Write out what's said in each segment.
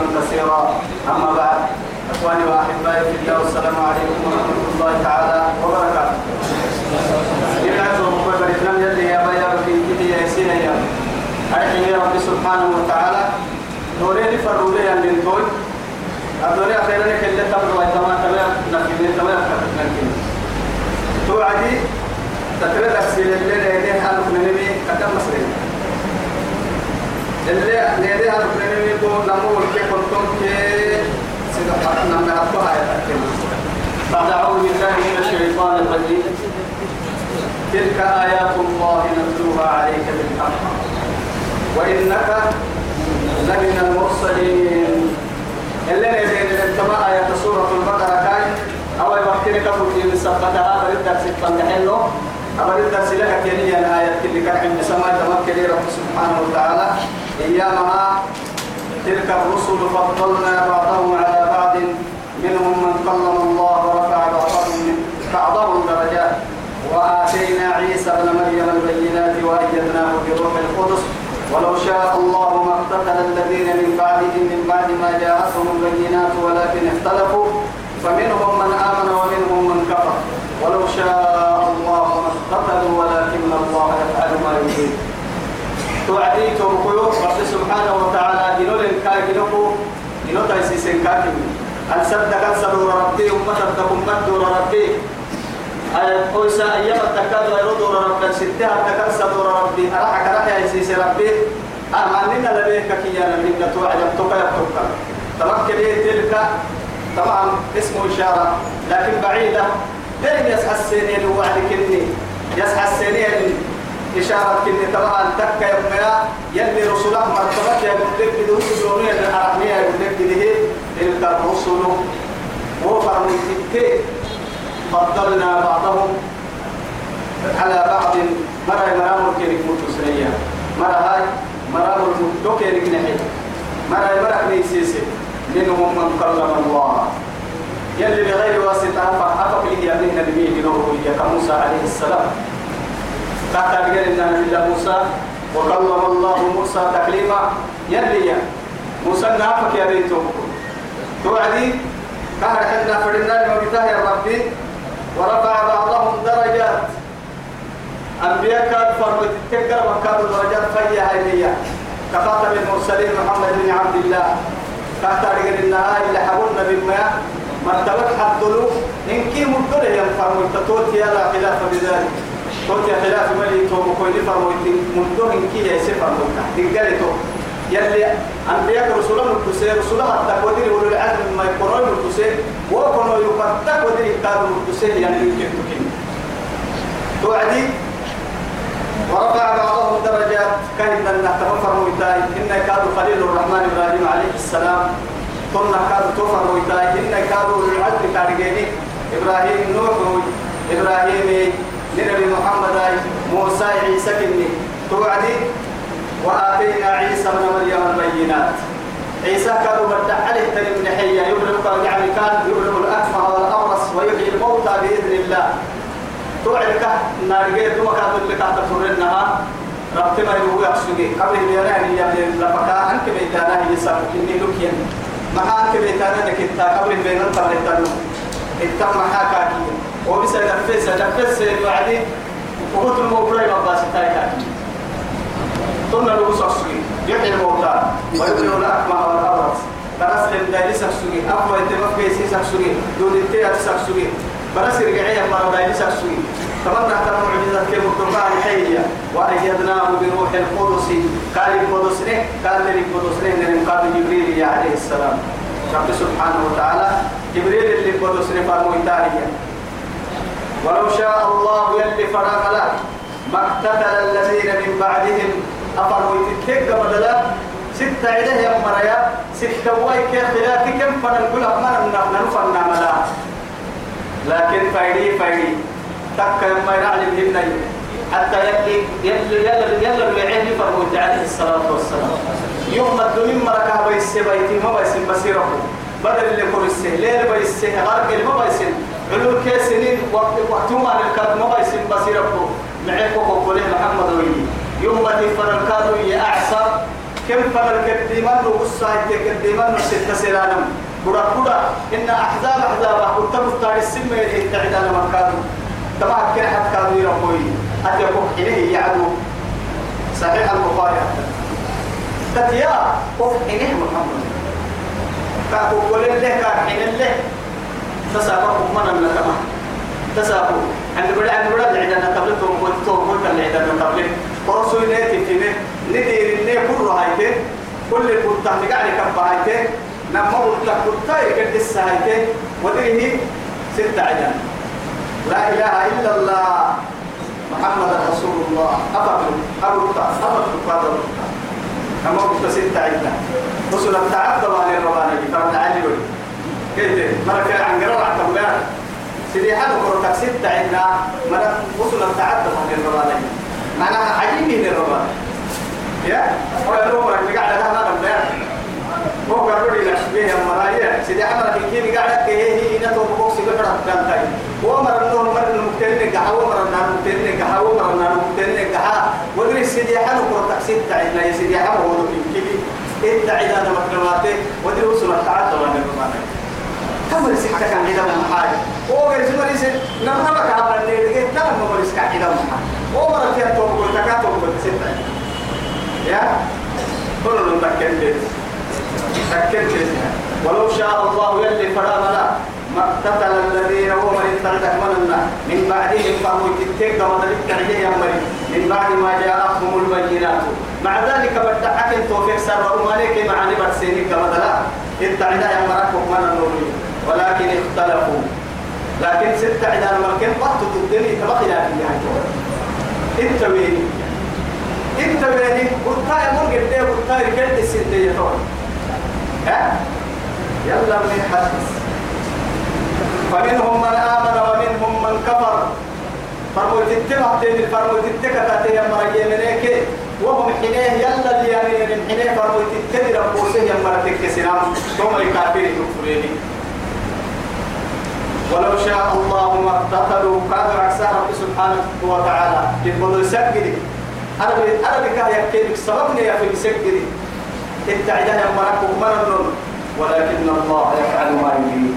تسليما كثيرا. أما بعد إخواني وأحبائي في الله والسلام عليكم ورحمة الله تعالى وبركاته. يا بيا في كده يا سينا يا. أرحم يا رب سبحانه وتعالى. نورين فروا لي أن ننتوي أدوري أخيرا كل تمر ويتما تمام نكين تمام نكين توعدي تكرر أكسيل الليل يدين حالك نمي كتم مسرين بعد أعوذ بالله من الشيطان الرجيم تلك آيات الله نتلوها عليك بالحق وإنك لمن المرسلين اللي نزيد الانتماء آية سورة البقرة كاي أو يمكن كفر في سبتها بريد درس التنحلو أبريد درس لك كنية الآية اللي كان عند سماء تمكن رب سبحانه وتعالى إيامها تلك الرسل فضلنا بعضهم على بعض منهم من كلم الله ورفع بعضهم بعضهم درجات. وآتينا عيسى ابن مريم البينات وأيدناه بروح القدس. ولو شاء الله ما اقتتل الذين من بعدهم من بعد ما جاءتهم البينات ولكن اختلفوا. فمنهم من آمن ومنهم من كفر. ولو شاء الله ما اقتتلوا ولكن الله يفعل ما يريد توعدي توقيو رب سبحانه وتعالى إنو لنكا إنو إنو تيسيسن كاكم أن صدق سرور ربي أمة دور ربي؟ أويسا أيام التكاد ويردور ربك ستها سدور ربي. أرحك رحي يسيس ربي؟ أماننا لديك كيانا منك توعد توقع يبتوك تمكن تلك؟ طبعا اسمه إشارة لكن بعيدة. دائما يسحى السنين وعد كني يسحى السنين. إشارة كني طبعا تكا يوميا يلي رسولك مرتبك يا قلت بدو سجوني الأرحمية يقول لك تلك الرسل وفر من فضلنا بعضهم على بعض. مرة مرام كيرك متسرية مرة هاي مرام المدوكيرك نحي مرة مرة نيسيسي منهم من كلم الله. يلي بغير واسطة فأفق لي أبنه نبيه نوره كموسى عليه السلام. تحت أبقى إن نبي موسى وكلم الله موسى تكليما. يلي موسى نافك يا بيته توعدي كهر حنا فرنا لما يا ربي ورفع بعضهم درجات. أنبياء كانوا فرمت تكر وكانوا درجات فيا هاي كخاتم المرسلين محمد بن عبد الله. كاتر النهاية اللي حبونا بالماء مرتبة حدلو إن كي مدل هي فرمت توت يا لا خلاف بذلك. يا خلاف ملي تو مكوين فرمت مدل إن كي يسير فرمت تقلتو يلي أنبياء رسولا مدسي رسولا حتى قدر ولو العزم ما يكونوا مدسي وكونوا يفتح قدر يكادوا مدسي يعني يمكن تكين. توعدي؟ ورفع بعضهم درجات كان أن تفر ويتاي إن كادوا خليل الرحمن إبراهيم عليه السلام. ثم كادوا تفر ويتاي إن كادوا العدل كارجيني إبراهيم نوح إبراهيم نبي محمد موسى عيسى كني. توعدي وآتينا عيسى ابن مريم البينات. عيسى كانوا بدع عليه تلم نحية يبرق يعني كان يبرق الأكمه والأبرص ويحيي الموتى بإذن الله. توعدك نارجيت ثم كانت كانت تفرنها ربط ما يبغى يحسجي قبل بيراني يا من لفكا. أنك بيتانا سبب كني لكين. ما أنك بيتانا نكتا قبل بيننا تبرتانو التم حكاكي وبس نفس نفس بعدي وقلت الموضوع ما بس تايكاكي ثم لو سكسوي يحيي الموتى ويبرئ الأكمه والأبرص ترسل دايلي سكسوي أفضل يتبقى في سكسوي دون التيات سكسوي برس رجعية مرة دايلي سكسوي تمنى ترى معجزة كيف القرآن حية وأيدناه بروح القدس. قال القدس نه قال القدس نه من قال جبريل عليه السلام. رب سبحانه وتعالى جبريل اللي القدس نه فرموا ولو شاء الله يلي فرغ له ما اقتتل الذين من بعدهم. أفروا يتكيك بدلا ستة عدة يا مريا ستة وايك خلاف كم فنقول أمنا نفنا ملا لكن فايدي فايدي تك ما يعلم هنا حتى يلي يلي يلي يلي العين فرموت عليه الصلاة والسلام. يوم الدنيا مركها بيسي بيتي ما بيسي بصيره بدل اللي السه ليل بيسي غرق ما بيسي. علو كيسنين وقت وقتما الكلمة يسم بصيركم. معكم وقوله محمد ويلي. يوم تفر الكادو يا أعصر كم فر الكديمان وقصة الكديمان ستة سلالم. بڑا بڑا إن أحزاب أحزاب كنت مفتار السمة يتعد على مكانه تما كان حد كانوا يرموي حتى يكون إليه يعدو. صحيح البخاري تتيا قف إليه محمد. كاكو قول له كاك حين له تسابق. من النتما تسابق عند بڑا عند اللي عندنا تبلت وقلت وقلت اللي عندنا تبلت ورسول نيتي في ندير النية كل هايته كل البطة اللي قاعد يكبر هايته نما بطة بطة يقد السهايته وديه ستة عجان لا إله إلا الله. محمد رسول الله. أبدا أبدا أبدا أبدا أما قلت ستة عدة رسول التعبد وعلي الربانة فرد علي. كيف مرة عن قرار عن تبلان سيدي حد قرطك ستة عدة مرة رسول التعبد وعلي الربانة معناها عجيب من الربانة يا ولا لو مرة قاعدة هذا تبلان هو قالوا لي بيه مرايا سيدي حمد في كيني قاعدة كيه هي نتو بوكس بكرة كان تاي هو مر النور مر المكترين قحا هو مر النار المكترين قحا هو مر النار المكترين قحا ودري سيدي حمد قرة تكسيد تعينا يا سيدي حمد هو في كيني إنت عيدا مكرماته ودري وصل التعدى وانا بمانا كم رسك كان عيدا من حاجة هو غير زمر يسي نرمك على الليل ما رسك عيدا من حاجة هو مر فيها توقع تكاتو قلت ستة يا كل نتكلم سكت ولو شاء الله يلي فرامنا ما اقتتل الذين هم من اتردك مننا من بعدهم فهو تتك وذلك ترجيه يمري من بعد ما جاءتهم البينات مع ذلك بدعك توفيق سر ومالك مع نبت سينك مثلا اتعدا يمركم من النور ولكن اختلفوا. لكن ست عدان ملكين وقت الدنيا تبقي لا فيها انت وين انت وين قلت يا مرقد ليه؟ قلت رجلت السنتين ها؟ يلا من حدث فمنهم من آمن ومنهم من كفر. فرموا تتبع تين فرموا تتكا تين مرجي منيك وهم حينيه يلا اللي يعني من حينيه فرموا تتبع ربوسه يمرا تكسنام ثم الكافر يكفريني ولو شاء الله ما اقتتلوا كانوا عكسها رب سبحانه وتعالى. يقولوا يسجد أنا أنا بك يكيد سببني يا في يسجد اتعدها يا مرك ومرن ولكن الله يفعل ما يريد.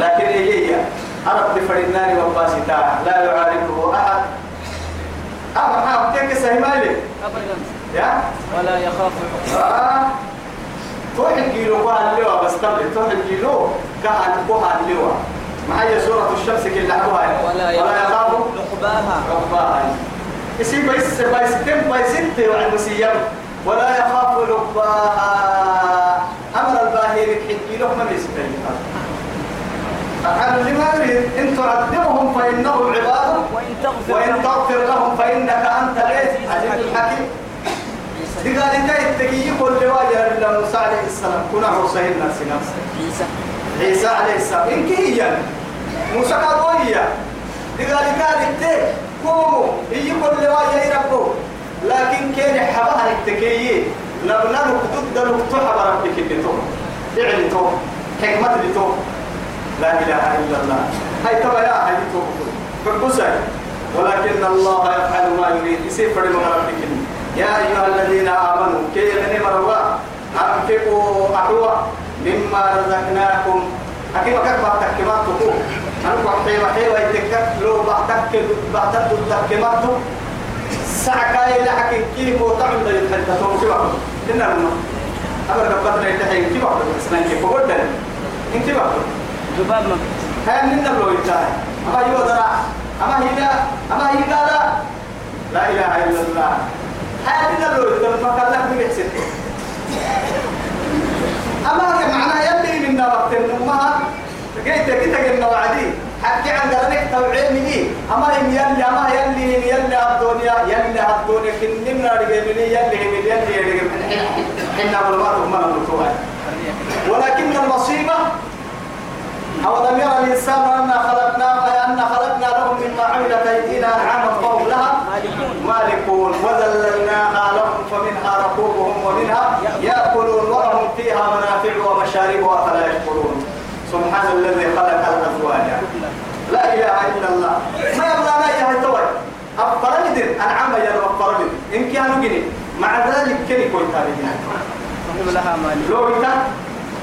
لكن هي أرد فرنان وباسطة لا يعارفه أحد. أما حاب تك سهمالي أبدا. يا؟ ولا يخاف. آه. توح الجيلو قال اللواء بس تبلي توح الجيلو كان قوها اللواء معي سورة الشمس كل لعبها ولا يخاف لقباها ربها يسي بيس بيس تم بيس وعن مسيم ولا يخاف لباها أمر الباهر حكي له من يستجيب أقل لما يريد إن تعذبهم فإنهم عباد. وإن تغفر لهم. لهم فإنك أنت العزيز الحكيم دي قال انت التقي كل رواية إلا موسى عليه السلام كنا حسين نفس نفسه عيسى عليه السلام. إنك هي موسى قوية دي قال قوموا. هي كل رواية ربه. لكن كان حبها التكي نبنا ضد نقطة ربك اللي تو فعل تو حكمة تو لا إله إلا الله. هاي تبا يا هاي تو فبسي ولكن الله يفعل ما يريد. يصير فرد ربك. يا أيها الذين آمنوا. كي يغني مروا أنفقوا أحوى. مما رزقناكم. أكيد كيف بعتكمات تقول أنا بحكي بحكي ويتكت لو بعتك بعتك تكمات ساعة إلى حكي كيف وتعمل ذي الحدة توكي بعض إننا لما أبر قبضنا يتحين كيف بعض الإسلام كيف وقلنا إن كيف بعض ذباب ما. هاي من لو يتحين أما يودرع أما هي أما هي قال لا. إله إلا الله. هاي من لو يتحين ما قال لك بيحسن أما معناها يلي من وقت النمها جيت جيت جيت وعدي حكي عن ذلك توعية مني. أما هم يلي أما يلي يلي الدنيا يلي الدنيا كننا رجع مني يلي من يلي رجع من حنا بالمرء ما نقول ولكن المصيبة أولم يرى الإنسان أنا خلقنا أن خلقنا لهم مما عملت أيدينا. أنعاما لها مالكون وذللناها لهم فمنها ركوبهم ومنها يأكلون ولهم فيها منافع ومشارب أفلا يشكرون. سبحان الذي خلق الأزواج. إله إلا الله. ما يبغى لا إله إلا الله أفرمدر أنعم يا رب إن كانوا جني. مع ذلك كني تاريخ وهم لها مالك لو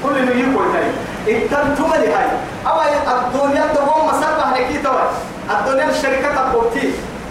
كل تاريخ إنت تملي هاي أما الدنيا تقوم مسابة لكي توي الدنيا الشركة تبوتي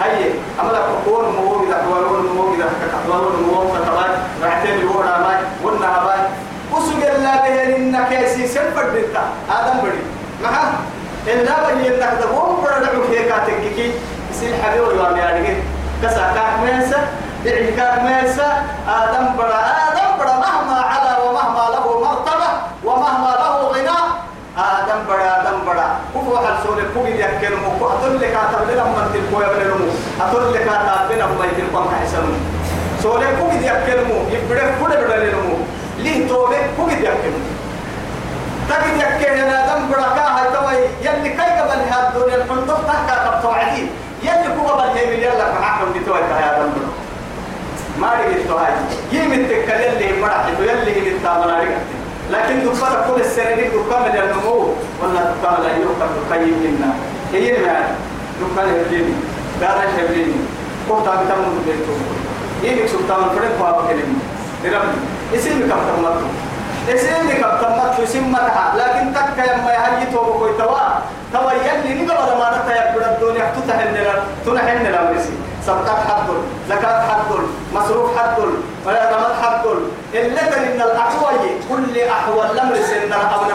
هاي. أمل أقول مو إذا قولون مو إذا قولون مو كتبان رحتين الورا ماي ونها باي وسجل الله به إنك يسي سنفر دتا آدم بدي معه إلا بني إنك دبوم بدرك هيك كاتككي يصير حبيب ويوم يعني كسا كاك ميسا دعي كاك ميسا آدم بڑا آدم بڑا مهما على ومهما له مرتبة ومهما له غنى آدم بڑا آدم بڑا كفو حل سولي كوبي دي أكل مكو أتول لك أتول لنا من تلقوا يبني نمو أتول لك أتول لنا من تلقوا كحسنو سولي كوبي دي أكل مو يبدأ كل بدل نمو ليه توبة كوبي دي أكل مو تجد يكين أنا دم بركة هاي توي يلي كي قبل هذا الدنيا الحندق تحكى قبطوا عدي يلي كو قبل هي مليار لك دي توي يا دم بركة ما رجعت هاي يمن تكلم اللي مرحت ويلي هي التامر رجعت لكن دكتور كل السنة دي دكتور من النمو. ولا دكتور لا يوقف تقيم منا هي ما دكتور يبليني دارا يبليني كم تام تام مدبرتو يمك سلطان؟ فرد بابا كلمة درم اسمي تام مدبرتو اسمي تام مدبرتو اسم متها لكن تك يا ما يهجي توبو كوي توا. توا يلي نقبل ما نتا يبدو الدنيا تنحن لنا مرسي صدقات حد زكاة حد مصروف حد رمض حد إلا إن الأحوال كل أحوال لم يسن أبنا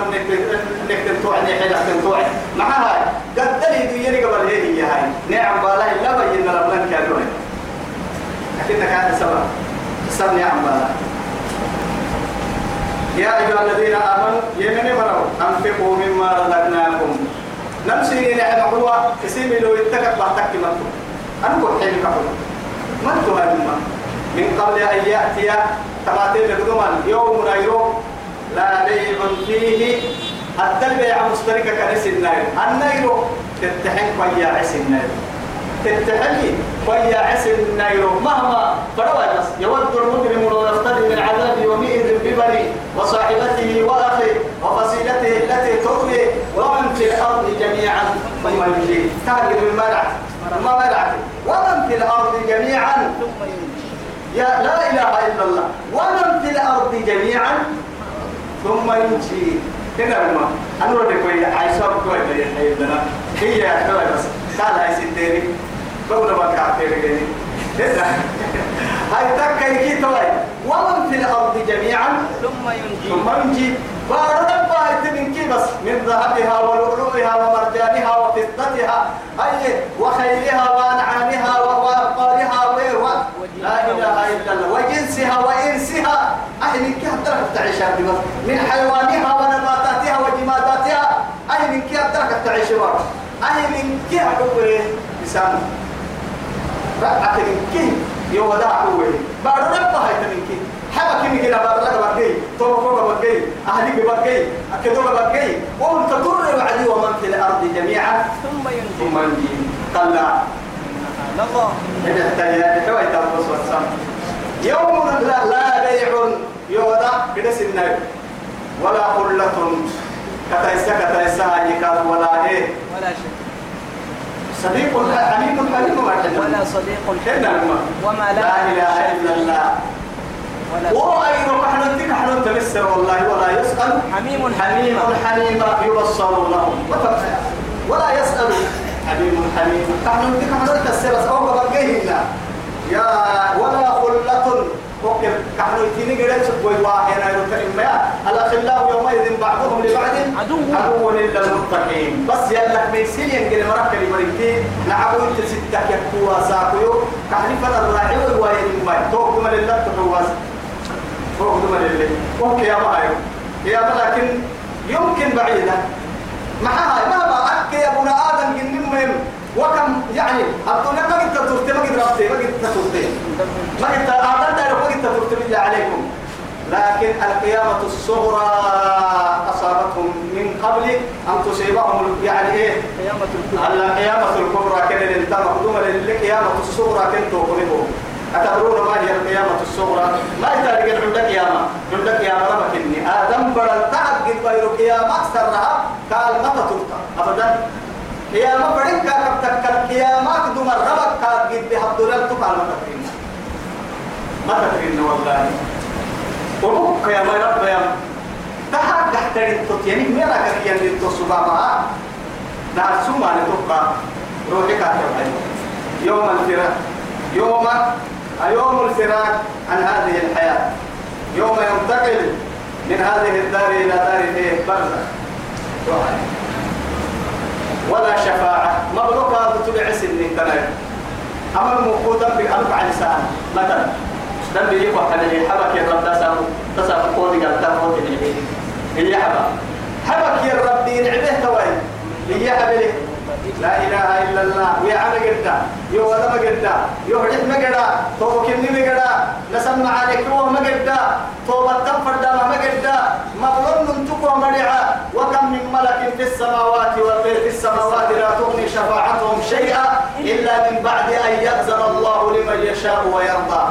نكتب توعني حين أكتب توعني مع هاي. قد دلي ديني قبل هي هي هاي. نعم بالله إلا بينا ربنا كانوا لكن كانت سبب. سب نعم بالله. يا أيها الذين آمنوا يمن مروا أنفقوا مما رزقناكم. نمشي نعم هو اسمي لو اتكت بعتك مكتوب أنا قلت حين كفر من تهاجم من قبل أن يأتي تماتين لقدمان يوم يوم لا بيع فيه. حتى البيع مشتركة كنس الناير الناير تتحن قيا عس الناير تتحني قيا عس الناير مهما فروا بس يود المجرم لو يفتدي من عذاب يومئذ ببني وصاحبته وأخيه وفصيلته التي تؤوي ومن في الأرض جميعا ثم يجي تاجر الملع ما ملعك ومن في الأرض جميعا. يا لا إله إلا الله. ومن في الأرض جميعا ثم ينجي هنا ودي كوي عايشة كوي بيا حيدنا هي يا بس. قال هاي ستيري. بقول ما كعتيري هنا هاي تكاي كي توي ومن في الأرض جميعا ثم ينجي. ثم ينجي. بارد بايت من كي بس من ذهبها ولؤلؤها ومرجانها وفضتها أي وخيلها وأنعامها وأبقارها لا إله إلا الله. وجنسها وإنسها. من كي أدرك تعيش من حيوانها ونباتاتها وجماداتها. من كي أدرك تعيش من كي أدوه لسانه رأت من كي يودا أدوه بارد بايت من كي حبا كني كده بارد بقي. تو فوق بقي. أهلي بقي. أكيدو بقي. وهم تطر وعدي ومن في الأرض جميعا. ثم ينجي. ثم ينجي. طلع الله. إذا احتاج توي تبص والسم يوم لا, لا بيع يودا كده سنة ولا خلة كتايسا كتايسا يكاد ولا إيه. ولا شيء. صديق حميد حليم ولا صديق كنا لما وما لا لا إله إلا الله. وأي روح نتك حنون تمسر والله ولا يسأل. حميم حميم. حميم يبصرونهم ولا يسأل. حميم حميم. نحن نتك حنون تسير أو بقيه يا ولا خلة وكل كحنو يتيني قريت سبوي واحد أنا يرتني ما الأخلاء يومئذ بعضهم لبعض. عدو. عدو إلا المتقين. بس يلا ميسين ينقل مركب مريكين نعبو انت ستك يكوا ساقيو كحنفة الراعي والوايد ما توقم لله تحواس فوق دم الليل أوكي يا معايا يا لكن يمكن بعيدا معها ما أكي يا ابن آدم جن مهم. وكم يعني الدنيا ما قد ترتي ما قد رفتي ما قد ترتي ما قد أعطان دائرة ما قد ترتي عليكم. لكن القيامة الصغرى أصابتهم من قبل أن تصيبهم يعني إيه؟ القيامة الكبرى كان انت مقدومة للقيامة الصغرى كنت قريبهم أتدرون ما هي القيامة الصغرى؟ ما يتارك عند قيامة. عند قيامة ربك إني. آدم بدل تعقد غير قيامة. أكثرها قال متى تلقى أبدا. قيامة بدل كاكب تكال قيامة دم الربك قد بحب دولال تقال ما تكرين ما تكرين والله. وبك يا ما رب يا تحق تحتري التطياني ميرا كريان للتصبع معها نار سوما لتبقى. روحك أتبعي يوم الفراق. يوم يوم الفراق عن هذه الحياة. يوم ينتقل من هذه الدار إلى دار إيه؟ برزخ. ولا شفاعة. مبروكة تبع سن كمان أمر موقوتا بأربع لسان مثلا دم بيجيب واحد اللي حبك يا رب تسام تسام قولي قال تفوت اللي حبك. حبك يا رب دين عبه توي هي حبلي لا إله إلا الله. يا عم قدا يو ولا ما قدا يو حدث ما قدا تو كني ما قدا نسمع عليك هو ما قدا تو بتم فردا ما قدا مظلوم من تقوى مرعى وكم من ملك في السماوات وفي السماوات لا تغني شفاعتهم شيئا إلا من بعد أن يأذن الله لمن يشاء ويرضى.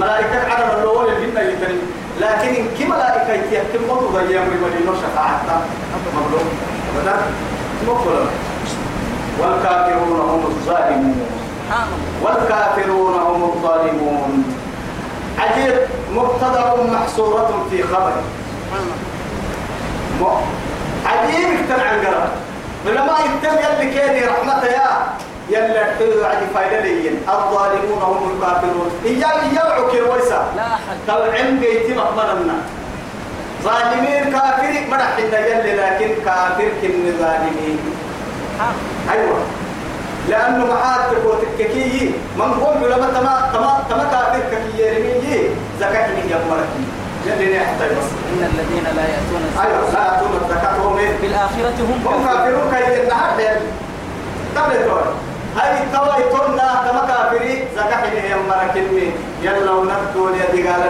ملائكة على الأول الجنة يتري لكن كي ملائكة يتيحكم قطو ضيام لمن شفاعتها مظلوم. والكافرون هم الظالمون. والكافرون هم الظالمون. عجيب مبتدا محصورة في خبر. عجيب اكتن عن قرار. لما يتم يلي كيني رحمته يا. يلا حلو عدي فايدة ليين الظالمون هم الكافرون. إياه يوعوا كرويسا لا أحد. طلعن بيتي مقبلنا ظالمين كافر مرحنا يلي لكن كافر كن ظالمين. أيوه. لأنه معاد وتككي من قوم لما تما تما تما كافر ككي يرمي زكاة من يمرك يلي نحتاج إن الذين لا يأتون أيوه لا تون الزكاة هم إيه؟ بالآخرة هم هم كافرون. كي النهار ده تبلتون هاي توي تونا تما كافري زكاة من يمرك يلا ونبدو ليدي قال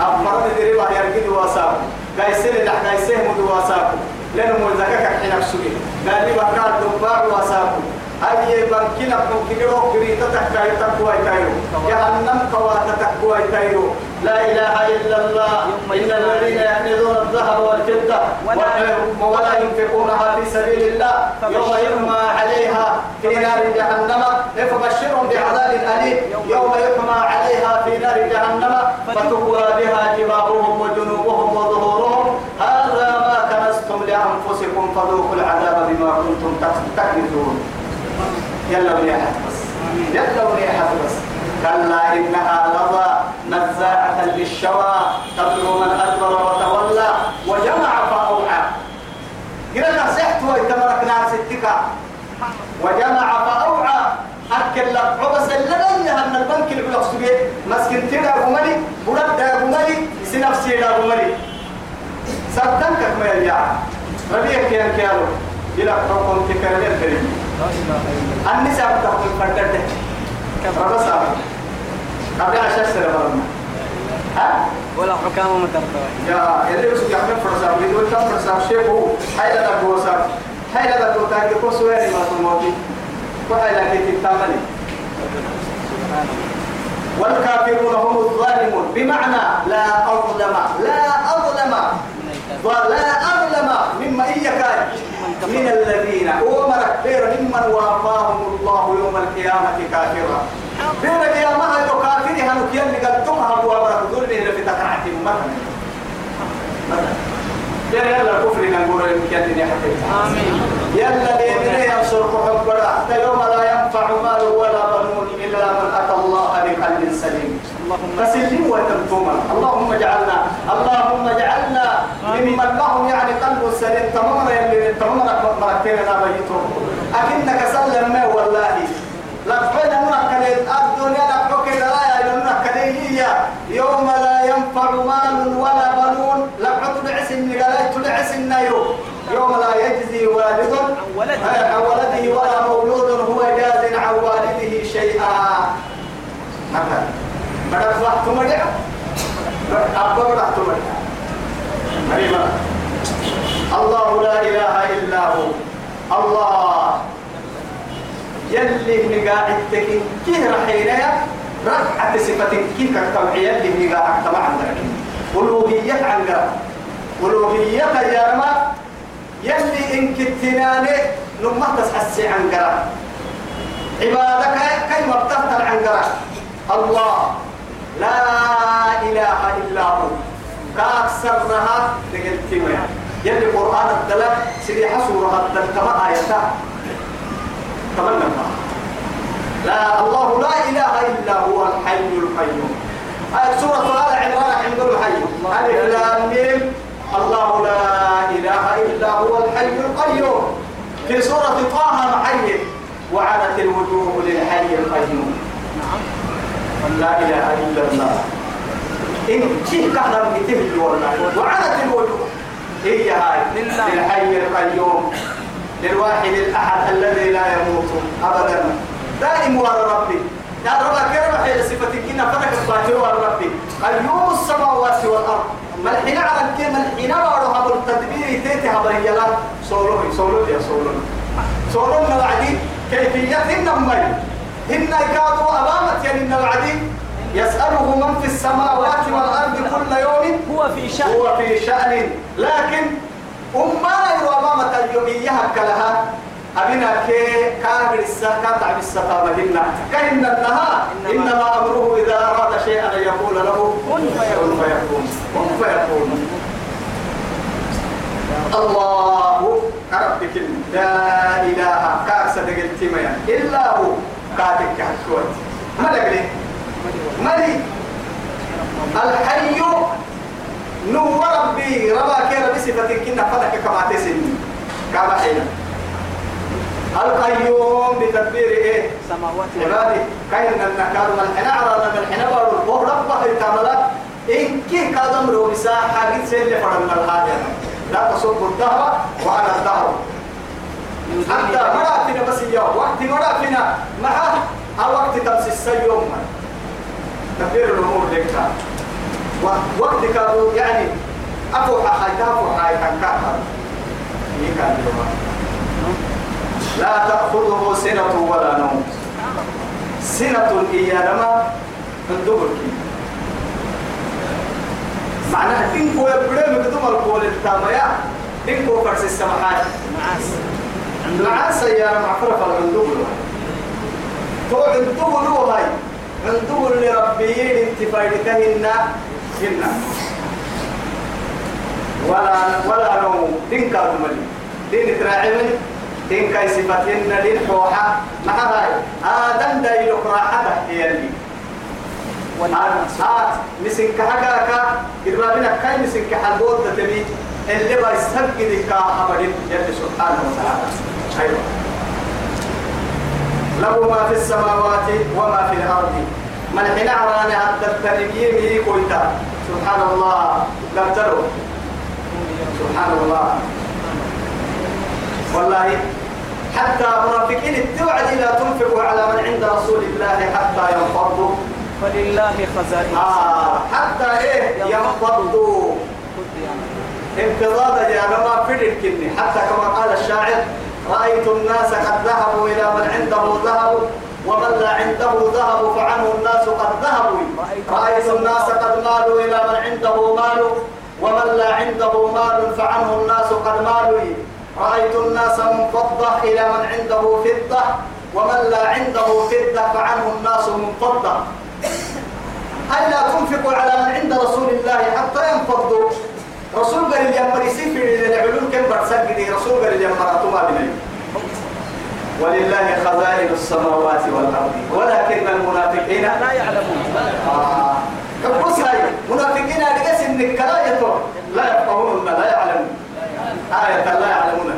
أمرنا دريبا يرقد واساكو قايسين لح قايسين مدو واساكو لأنه زكاة حين أكسوه قال لي بكار دبار واساكو أي بنكنا يروح بريتا تكاي تكوي تايرو. جهنم كوا تكوي تايرو. لا إله إلا الله. إن الذين يحملون الذهب والفضة ولا- ينفقونها في سبيل الله. يوم يرمى عليها في نار جهنم. فبشرهم بعذاب أليم. يوم. يحمى عليها في نار جهنم. فتكوى بها جباههم وجنوبهم وظهورهم. هذا ما كنستم لأنفسكم فذوقوا العذاب بما كنتم تكنزون. يلا وليحت بس. يلا وليحت بس. كلا إنها لظى نزاعة للشوى تدعو من أدبر وتولى وجمع فأوعى. قلنا سحت ويتمرك ناس التكا وجمع فأوعى. أكل لك عبس اللي أن البنك اللي بلغ سبيه مسكن تيرا غمالي بلد دا غمالي سنفسي دا غمالي سبتنك ما يرجع ربيك يا كيالو. إلى حكم تكرر الكريم النساء بتاخذ فردته كم ربصا قبل عشر سنة ها؟ ولا حكام مترتوى يا اللي بس يعمل فرصة يقول كم فرصة شيء هو. هاي لا تقول صار هاي لا تقول تاكل كل سويني ما تموتي وهاي لا كي الله والكافرون هم الظالمون. بمعنى لا أظلم لا أظلم. ولا أظلم مما إياك من الذين أمرك خير ممن وافاهم الله يوم القيامة كافرا. بينك يا ما هي كافر هنوك يلي قد تمها وامرك ظلمه في تقرعتهم مثلا يلا يلا الكفر نقول يمكن أن يحتاج آمين. يلا بيدنا ينصرك حبنا. حتى يوم لا ينفع مال ولا بنون إلا من أتى الله بقلب فسلم وتمتما اللهم اجعلنا اللهم اجعلنا ممن لهم يعني قلب سليم. تماما يلي تماما مركينا بيتهم أكنك سلم ما والله. لقينا مركلين الدنيا لقوك لا يا مركلين يوم لا ينفع مال ولا بنون. لقد تدعس النقلات تدعس النيو يوم لا يجزي والد. عن ولده. آه، عن ولده ولا مولود هو جاز عن والده شيئا مثلا مرجع أبا بدك مرجع مريم الله لا إله إلا هو. الله. يلي نقاعد تكين كيه رحينا رفعة صفة كيه كالتوعية اللي نقاعد تبع عندك ألوهية عن قرب. ألوهية يا رما. يلي إن كتناني لما تسحسي عن عبادك كي مبتغتر عن الله. لا إله إلا هو. كأكثرها لقلت يلي قرآن الدلال سيدي حصورها الدلال كما آياتها تمنى لا الله لا إله إلا هو الحي القيوم. آية سورة آل عمران عند الحي ألف لام ميم. الله لا إله إلا هو الحي القيوم. في سورة طه محي وعنت الوجوه للحي القيوم. لا إله إلا الله. إن كيف كهرب بتهل والله وعنت الوجوه هي هاي. للحي القيوم. للواحد الأحد الذي لا يموت أبدا. دائم ورا ربي. يا رب كرم حيل صفتك؟ إن فتك الفاتر ورا ربي. قيوم السماوات والأرض. ملحين على الكلمة ملحين وروها بالتدبير تيتي هبريلا سولوه سولوه يا سولوه سولوه وعدي. كيفيتهن مي هن كادوا أمامك يعني الوعدي يسأله من في السماوات والأرض كل يوم هو في شأن. هو في شأن. لكن أمنا يوامامة اليومية كلها أبنا كي كابر السكة تعب السفامة هنا كإن النها إنما أمره إذا أراد شيئا أن يقول له. كن فيكون. كن فيكون. الله ربك لا إله. كاكسة دقلتما إلا هو. كاتك حكوت ملك لي ملك الحي نو ربي ربا كيرا بصفة كنا فلك كما تسني كما حين القيوم بتدبير إيه؟ سماوات. عبادي كاين النكار حنا على من بارو. بو ربا يتعمل إن كي كادم رو مساحة قد سيلي فرن الحاجة لا تصب الدهر وعلى الدهر. حتى مرا فينا بس اليوم وقت مرا فينا معه أو وقت تمسس يوم. تدبير الأمور لك وقت كانوا يعني أفو حاجة أفو حاجة كان كان. لا تأخذه سنة ولا نوم. سنة إيانما من دبرك معناها تنكو يبرم بدم القول التامية تنكو فرس السمحات معاس. مع سيارة مع فرق العندوب تو عندوب له هاي عندوب لربي انتفايدك هنا هنا ولا ولا نوم. دين كادو ملي. دين تراعمني دين كاي صفتهن دين حوحة. مع هاي آدم دايلو راحته هي اللي آت مسنك حقاك. إربابنا كاي حلبوت تبي. اللي بيستبقي كا أبدين يلي سبحانه وتعالى. أيوة. له ما في السماوات وما في الأرض. من حين عراني حتى التنبيه قلت سبحان الله. قبتلوا سبحان الله. والله حتى منافقين التوعد لا تنفقوا على من عند رسول الله حتى ينفضوا. فلله خزائن. آه حتى إيه؟ ينفضوا. انقضاض يا ما في الكني حتى كما قال الشاعر رأيت الناس قد ذهبوا إلى من عنده ذهب ومن لا عنده ذهب فعنه الناس قد ذهبوا. رأيت الناس قد مالوا إلى من عنده مال ومن لا عنده مال فعنه الناس قد مالوا. رأيت الناس منفضة إلى من عنده فضة ومن لا عنده فضة فعنه الناس منفضة. ألا تنفقوا على من عند رسول الله حتى ينفضوا؟ رسول قال اليمر يسير العلوم كم برسل رسول قال اليمر أتوما بني ولله خزائن السماوات والأرض. ولكن المنافقين لا يعلمون. آه. كبس هاي منافقين أرجس إنك لا لا يفقهون لا يعلمون. آية لا يعلمون.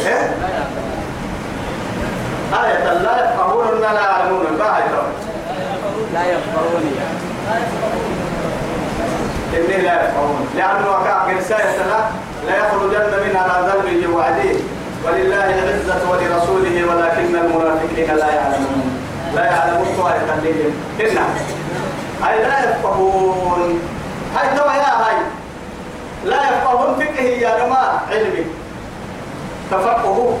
إيه؟ آية لا يفقهون لا يعلمون. ما هي لا يفقهون. إني لا يفقهون لأنه وقع رسالة لا يخرجن منها على ذنب وعديه ولله العزة ولرسوله ولكن المنافقين لا يعلمون. لا يعلمون طائر خليهم إنا أي لا يفقهون. هاي توا يا هاي. لا يفقهون فقه يا جماعة. علمي. تفقهوا.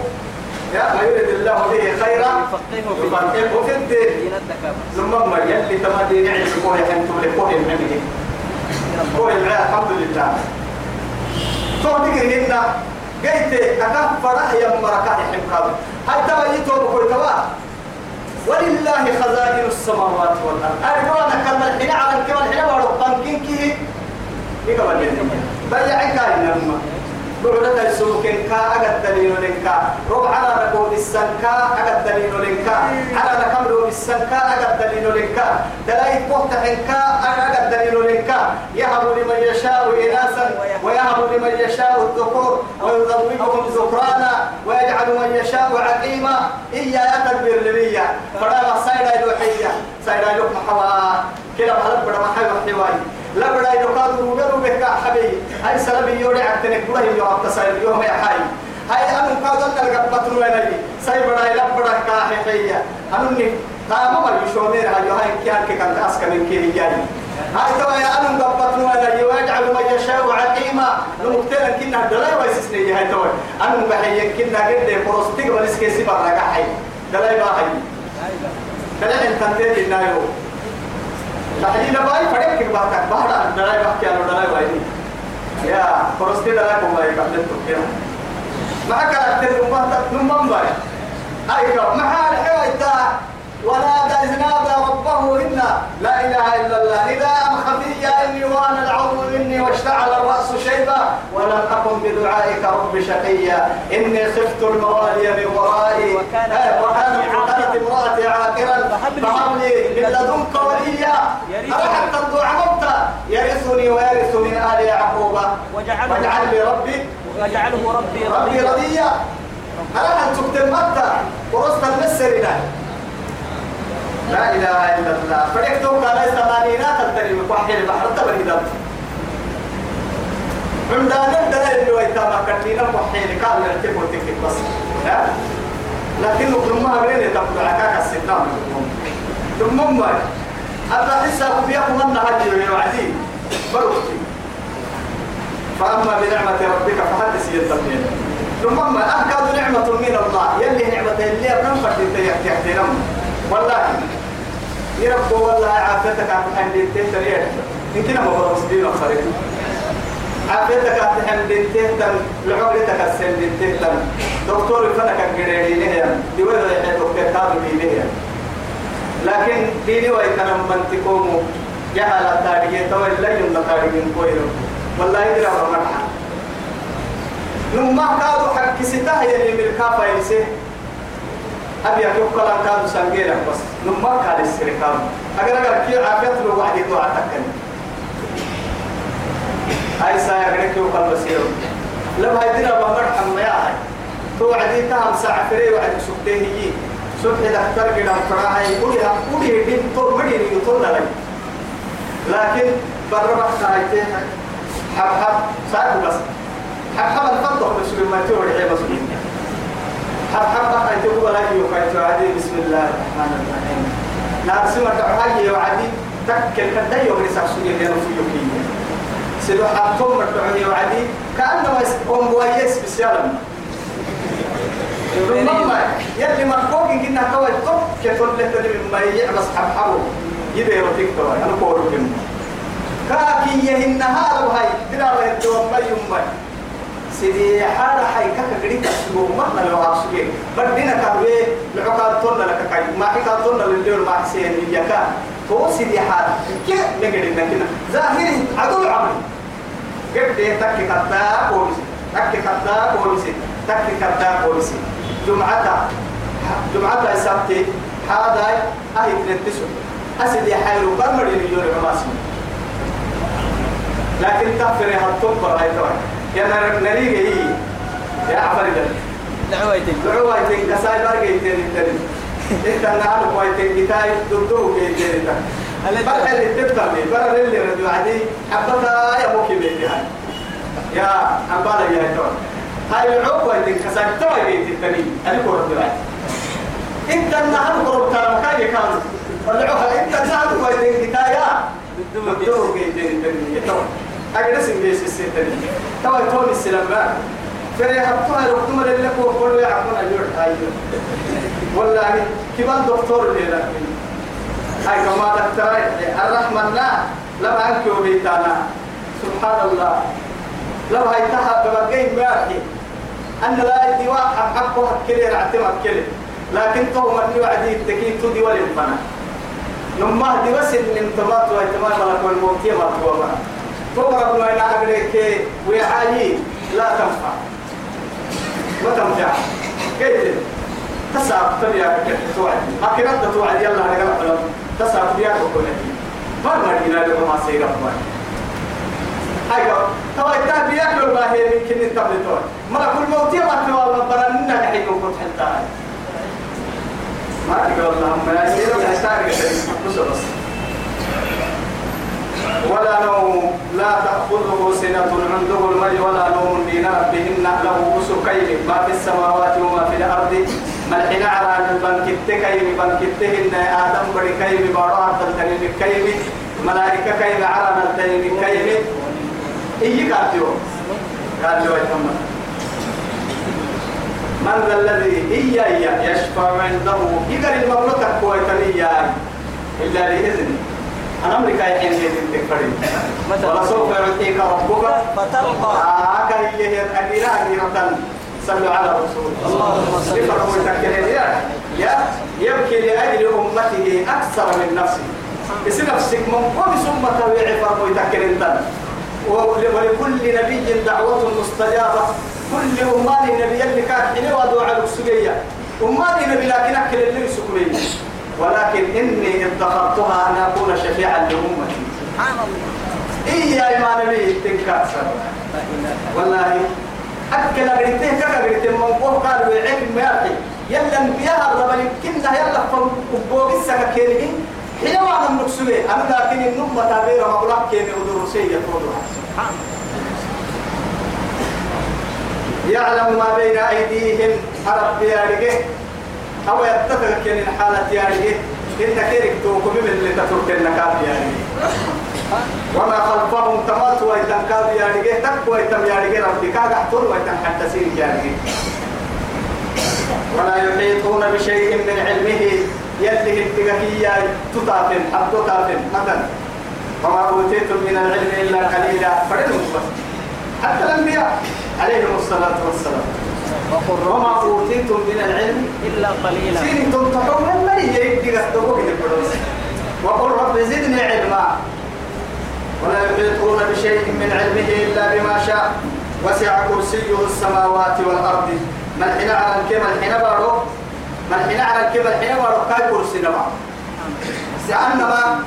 يا ما يريد الله به خيرا يفقهه في الدين. دين ثم ما يلي تمدي نعلم كوه حنتو لكوه المنه الحمد لله. تو تجي هنا قيت أكف فرح يا مركات حمكاب هاي توا يتوب كوي توا ولله خزائن السماوات والأرض. أرجونا كما الحين على كما الحين ورقم كينكي يقبل الدنيا بيعك إنما بعدة السوق كا أجد دليل لك ربع على ركوب السنكا أجد دليل لك على ركمل السنكا أجد دليل لك دلائل قوت حنكا أجد دليل لك يهب لمن يشاء إناثا ويهب لمن يشاء الذكور ويزوجهم ذكرانا ويجعل من يشاء عقيما. إيا يتدبر لبيا فلا سايدا يلوحيا سايدا يلوح محوا كلا بحلب بڑا محوا بڑا يلوكاد روبرو بكا حبي هاي سلبي يوري عتنك بلا يو عبد سايد يوم يا حي. هاي أنا كادن نلقى بطلو أنا ساي بڑا يلا بڑا كاحيا أنني قام ما يشومير هاي. هاي كيان كان أسكن من كي هي هاي توا يا أنا قبطنو أنا يجعل من يشاء عقيما. نمكتنا كنا دلاي ويسسني هاي توا أنا بحيي كنا قد فروستيك ونسكي سبا رقحي دلاي باهي دلاي انت تنتهي النايو تحديد باي فريق كيف بحكي بحدا دلاي بحكي على دلاي باي يا فروستي دلاي كم باي قبل تكينا معك أكتر نمم باي أيوة محال حيوة ونادى نادى ربه إنا لا إله إلا الله. نداء خفيا إني وأنا العظم مني واشتعل الرأس شيبا ولم أكن بدعائك رب شقيا إني خفت الموالي من ورائي. وكانت آه، امرأتي عاقرا فهب لي من لدنك وليا. حتى الدعاء يرثني ويرث من آل يعقوب. واجعل لي ربي. ويجعله ربي ربي رضيا. رضيا. أنا أن تكتب متى؟ ورست المسر لا إله إلا الله. فريقتو قال ثمانينات التريم وحي البحر تبري دم. عندنا الدلائل اللي ويتام كتينا وحي قال نرتب وتكتب بس. لا لكن لما غير تبقى عكاك السنام ثم ما أبدا حساب بيكم من هذه وعدي بروتي فأما بنعمة ربك فحدث يتمين ثم ما أكاد نعمة من الله. يلي نعمة اللي أبنى فردين تيحترم والله. يربو والله عافيتك عن حندين تهتريا يمكن ما برس دين الخريط عافيتك عن حندين تهتم لعمرتك السندين تهتم دكتور فنك الجريرين هي دول يحيى دكتور كامل دينيه لكن ديني ويتنم من تكومو جهل التاريخ تو لا يوم التاريخ كويرو والله أمر مرحا نما كادو حق ستا هي اللي ملكا فايسه أبي أكيد كلام كادو سانجيرا بس نما كاد السرقام أجر أجر كي عافيت له واحد يدو عتكن هاي سايا غير كيو كل بسيرو لما هيدنا بمرحا ما يا تو عدي تام ساعة فري وعد سبته هي سبته دكتور كده فراها يقولي يقولي دين تو مدين يطول لك لكن برا خايته حب حب ساعة بس. حب حب الفضل بس ما تقول هي بس. حب حب خايته ولا يوكايته عادي بسم الله الرحمن الرحيم نار سمع تعالي وعدي تكل كده يوم يسافسوني لأنه في يوكيه سيدو حبتم مرتعوني وعدي كأنه أم بويس بسيالم ربما يلي مرقوق إن كنا كوي طب كتول لك من ما يعبس حبحبه يديرو تكتوي أنا كورو كم كاكي يهنها لو هاي ترى وهدوم ما يمي سيدي حالة حي كاكا قريب أسلوب مهنا لو أسلوب بدينا كهوي لعقاد طولنا لك كاي. ما حكا طولنا للدور ما حسين يكا تو سيدي حالة كيف نقدر نكنا ظاهري عدو عمري قد تكي كتا بوليسي. تكي كتا بوليسي. تكي كتا بوليسي. جمعتا. جمعتا السبت هذا هاي تنتسو أسد يحيرو برمر يليون رماسي لكن تغفر هالطب هاي توي يا نريجي هي. يا عفري دعوتي دعوة كساي بارجي تاني تاني انت نعرف كويتين كتاي دكتور كيتين بقى اللي لي بقى اللي ردوا عادي حبتا يا أمبالا يا تون هاي العقوة اللي كسرتها بيت التاني أنا كورة بلاي إنت النهار قرب ترى مكان كان. والعقوة إنت النهار كتايا بدو بيت التاني تون أجلس بيس السيتني توا تون السلام فري هبطها لقطمة اللي كو كل يعمون أجور أيوه والله كمان دكتور لنا هاي كما دكتور الرحمن لا. لما أنكو بيتانا سبحان الله لو هاي تها ببقين مارحي أن لا يدي واحد حقه كلي رعتم كلي لكن تو من يوعدي التكين تدي ولمفنا نما دي بس الانتماط واهتمام ملك والموت ما تقوى تقرب ما ينعقلك ويحايي لا تنفع. ما تنفع. كيف؟ تسعب تبيا توعد. لكن أنت توعد. يلا نقرأ حلم تسعب تبيا بكل ما نجينا لكم ما سيرا أيوة. توا إنت ما هي يمكن أنت بتوع ما كل موت يوم توا ما برنا نحكي وكنت حتى ما تقول اللهم يا سيدي سيدي بس ولا نوم. لا تأخذه سنة عنده المي ولا نوم دين ربهن. له سكين ما في السماوات وما في الأرض. ملحنا على البنكت كيم بنكتهن آدم بري كيم بارا تلتنين كيم ملائكة كيم على تلتنين كيم إيه كاتيو كاتيو يتمنى من ذا الذي إيا إيا يشفع عنده؟ يقال المملكة كويتنية إلا بإذنه. أنا أمريكا يحين هي تكفرين ولا سوف يعطيك ربك. فترضى آه كهي هي أميرة أميرة صلوا على رسول. الله يا يبكي لأجل أمته أكثر من نفسه. اسم نفسك من قوم ثم تويع فرمو يتكرين ولكل نبي دعوة مستجابة. كل أمان نبي اللي كان حلوة دعاء السجية أمان نبي لكن أكل اللي سكرية ولكن إني ادخرتها أن أكون شفيعا لأمتي. سبحان الله إيا إيمان بي؟ إله والله أكل أغريته كك أغريته من قوه قال ويعين ميرحي يلا انبياء الرب يمكننا يلا فبوغ السكاكينه حين ما أنا نقصده أنا لكن النمة تابير مبلغ كيني ودور سيئة تودها سبحان يعلم ما بين أيديهم حرب يارجه أو يتفق كن الحالة يارجه إن كيرك توكم من اللي تترك النكاب يارجه وما خلفهم تمات ويتم كاب يارجه تك ويتم يارجه ربك كاغحتر ويتم حتسين يارجه ولا يحيطون بشيء من علمه يده التقهية تطافن حب تطافن مثلا. وما أوتيتم من العلم إلا قليلا فرنوا بس. حتى الأنبياء عليهم الصلاة والسلام. وقل وما رب أوتيتم من العلم إلا قليلا. سين تنطحون المري يدي قصدوه وقل رب زدني علما. ولا يحيطون بشيء من علمه إلا بما شاء. وسع كرسيه السماوات والأرض. من حين على الكلمة الحين بارو؟ من حين على الكلمة الحين بارو؟ كاي كرسي نبع. لأنما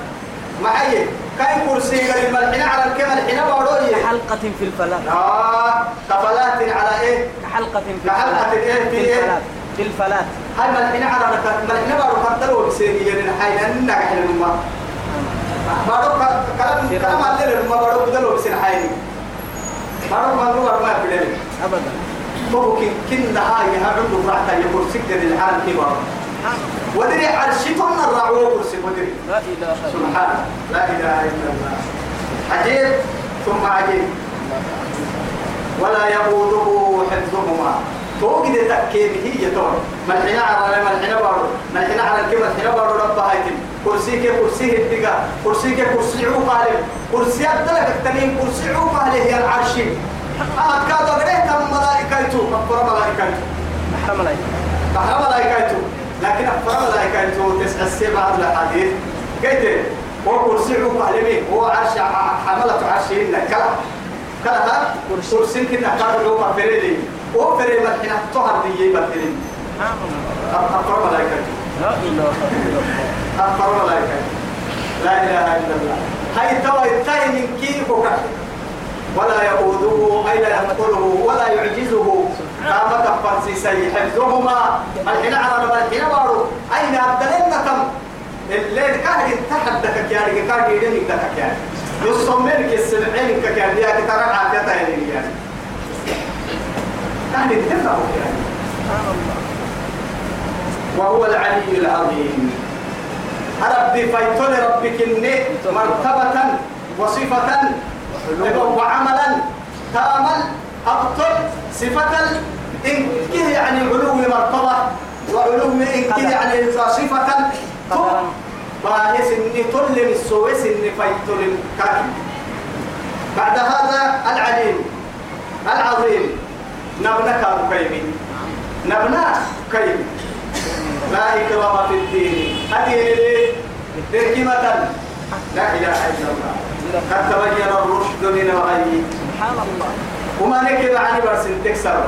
معي كاي كرسي قال من حين على الكلمة الحين بارو كحلقة في الفلاة آه كفلات على إيه؟ كحلقة في كحلقة الفلاة إيه؟ في إيه؟ في الفلاة هاي ملحنا على ركعت ملحنا بارو قتلوا بسيري يعني حي لأنك حين الماء بارو كلام كلام على الماء بارو قتلوا بسير حي بارو ما نروح ما بدل أبدا. تو كن كن هاي هذا براحة يقول سكر الحال كبار ودري عرشتنا الرعوة كرسي ودري. لا إله سبحان. لا إله إلا الله. عجيب ثم عجيب ولا يؤوده حفظهما. توجد تأكيد هي تور ملحنا على ملحنا بارو. ملحنا على الكلمة ملحنا بارو رب هايتم كرسي كي كرسي الدقا كرسي كي كرسي عقال كرسي أدلك التنين. كرسي عقال هي العرش. أما كادوا غيره تم ملائكته أكبر ملائكته بحر ملايين بحر ملائكته لكن أكبر ملائكته تسع السبعة الحديث. قلت هو كرسي عقال مين هو عرش حملة عرشهن كلا. كلا ها؟ كرسي. كنا كادوا عقال فريدي. هو فريد ملحنا تهر دي يبتلين أكبر ملائكته لا إله إلا الله. ملائكته لا إله إلا الله. هاي توا التاي من كيف وكذا ولا يؤوده أين ينقله ولا يعجزه. قام كفر سي حفظهما. الحين على الحين بارو. أين أبدلنا كم الليل كهر تحدك يعني، يعني. يعني. يا رجل كهر يدني كهر يا يصمم كسمعين كهر يا كتر عادتها يعني. كهر يدفعه يعني. وهو العلي العظيم. ربي فيتل ربك مرتبة وصفة وعملا تامل أبطل صفة إن كده يعني علو مرتبة وعلو إن كده يعني صفة. باهس إني تل السويس إني الكاكي بعد هذا العليم العظيم نبنك كيمي نبنى كيمي لا إكرام في الدين. هذه تركمة لا إله إلا الله. قد تبين الرشد من الغي. سبحان الله. وما نكب عن برس تكسر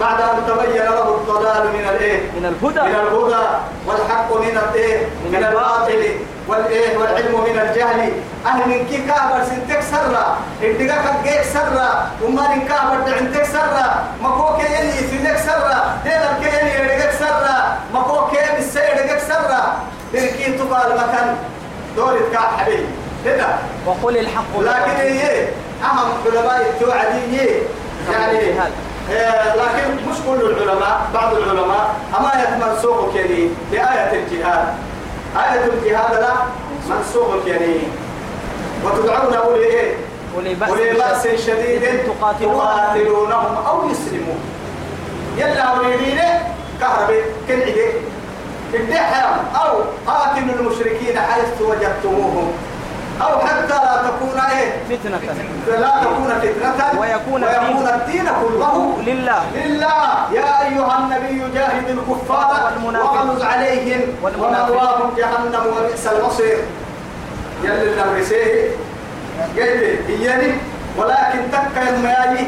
بعد أن تبين له الضلال من الإيه؟ من الهدى. من الهدى والحق من الإيه؟ من من الباطل. والإيه؟ والعلم من الجهل. أهل من كي كابر سنتك سرة إدقا كجيك سرة وما من كابر دعنتك سرة مكو كيني سنك سرة دينا كيني يدقك سرة مكو كيني سرة تركي تقال مكان دورة كاب حبيبي. هنا وقل الحق لكن هي أهم علماء التوعدية يعني. آه، لكن مش كل العلماء بعض العلماء أما منسوخ يعني بآية الجهاد. آية الجهاد لا منسوخ يعني وتدعون أولي إيه أولي بأس شديد. تقاتلون. تقاتلونهم أو يسلمون. يلا أولي كهرباء كن عدي الدحيم أو قاتلوا المشركين حيث وجدتموهم. أو حتى لا تكون إيه؟ فتنة. لا تكون فتنة. ويكون ويكون الدين كله لله. لله. يا أيها النبي جاهد الكفار. واغلظ عليهم. ومأواهم جهنم وبئس المصير. يلي النمرسيه قلت إياني ولكن تكا الميالي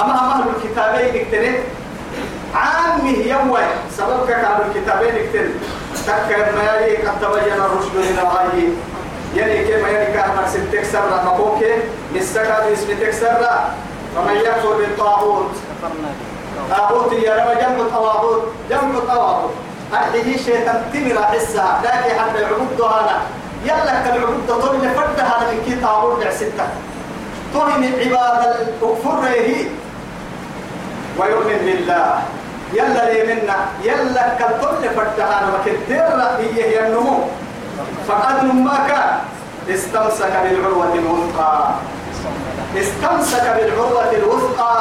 أما أهل الكتابين اكتنت عامه يوم سببك كان الكتابين اكتنت تكا الميالي قد تبين الرشد من الغي. يعني كما يعني كهما سنتك سرة مقوك مسكا باسم تكسرة ومن يكفر بالطاغوت. طاغوت يا رب جنب الطواغوت جنب الطواغوت أرحيه شيطان تمر حسها. لكن حتى العبود هذا. يلا كالعبود طول فرد هذا من كي طاغوت ستة. طهم عباد الكفر هي. ويؤمن بالله. يلا لي منا. يلا كالطول فرد هذا. وكدر هي هي النمو. فقد ما كان. استمسك بالعروة الوثقى. استمسك بالعروة الوثقى.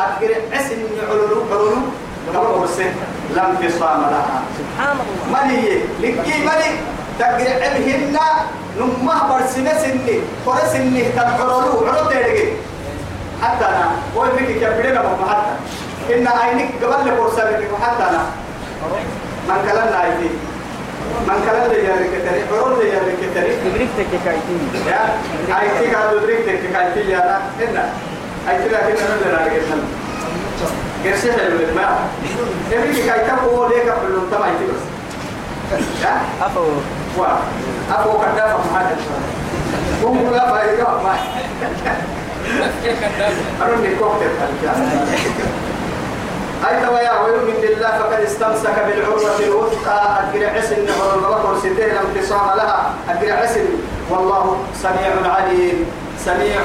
أكبر عسن علولو علولو كما قرسي لم تصام لها. سبحان الله. ملي لكي ملي تقرع بهن نما برسنا سني. فرسني تبعرلو علو تيرجي حتى أنا. هو فيك كبرنا ما حتى. إن عينك قبل لقرصة حتى أنا. من كلامنا عيدي من كلام لي يا ركتري عرض لي يا ركتري تبريك تكايتين يا عيتي قالوا دريك تك كايتي يا أنا هنا عيتي لكن أنا لا ركتنا قرشة حلو ما يبيك كايتا هو ليك كله تما عيتي بس يا أفو وا أبو كذاب ما هذا هم لا فايدة ما أنا نكوك أي توايا ويؤمن بالله فقد استمسك بالعروة الوثقى. أجر عسن والغلط ستين انتصام لها. أجر عسن والله سميع عليم. سميع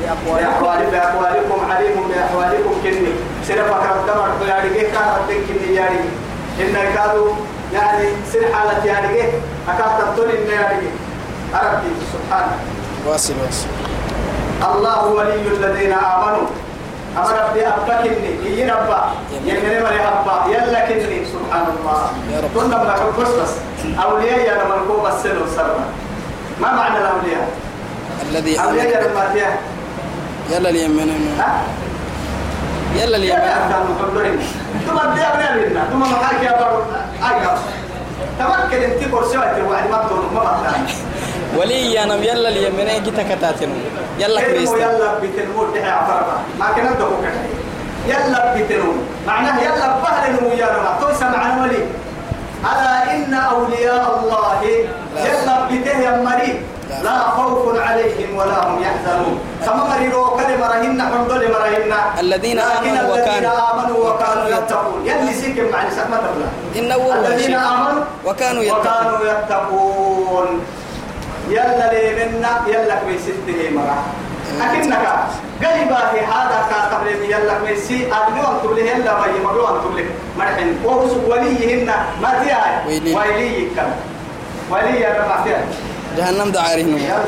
بأحوال بأحوالكم عليم بأحوالكم كني. سنة فكرة دمر كان ربك كني يارجي إن كادوا يعني سنة حالة يارجي أكاد تبطل إن يارجي أربي سبحانه واصل واصل. الله ولي الذين آمنوا. أمر ربي أبا كني إي ربا يمني مري أبا يلا كني سبحان الله. كنا بنحب بس بس. أولياء يا لما نكون بس سر ما معنى الأولياء؟ الذي أولياء يا لما تيا يلا اليمين؟ يلا يلا اليمين. كانوا محضرين ثم بدي أبني لنا ثم محاك يا بارو أيها تمكن أنت كرسي وعد ما تقول ما بطلع ولي أنا يلا اليمين جيت كتاتن يلا كلمة كريست يلا بتنمو دحي عفرقة ما كنا كده. يلا بتنمو. معناه يلا بهل ويا رما توسع معنا ولي. ألا إن أولياء الله يلا بته يا مري لا خوف عليهم ولا هم يحزنون. كما مريرو كلمة رهن حمد مرهن الذين آمنوا الذين وكانوا آمنوا وكانوا يتقون. يلي سيكم مع سكمة الله الذين آمنوا وكانوا يتقون. وكانوا يتقون. يلا لي منا يلا كويسته مرة. أكنك قريبا في هذا كاتب لي يلا كويسي. أبنو أن تبلي يلا ما يمرو أن تبلي. مرحن وهو وليهن ما تياي؟ ويلي. ويلي كم ولي رفع فيها جهنم دعارهم يا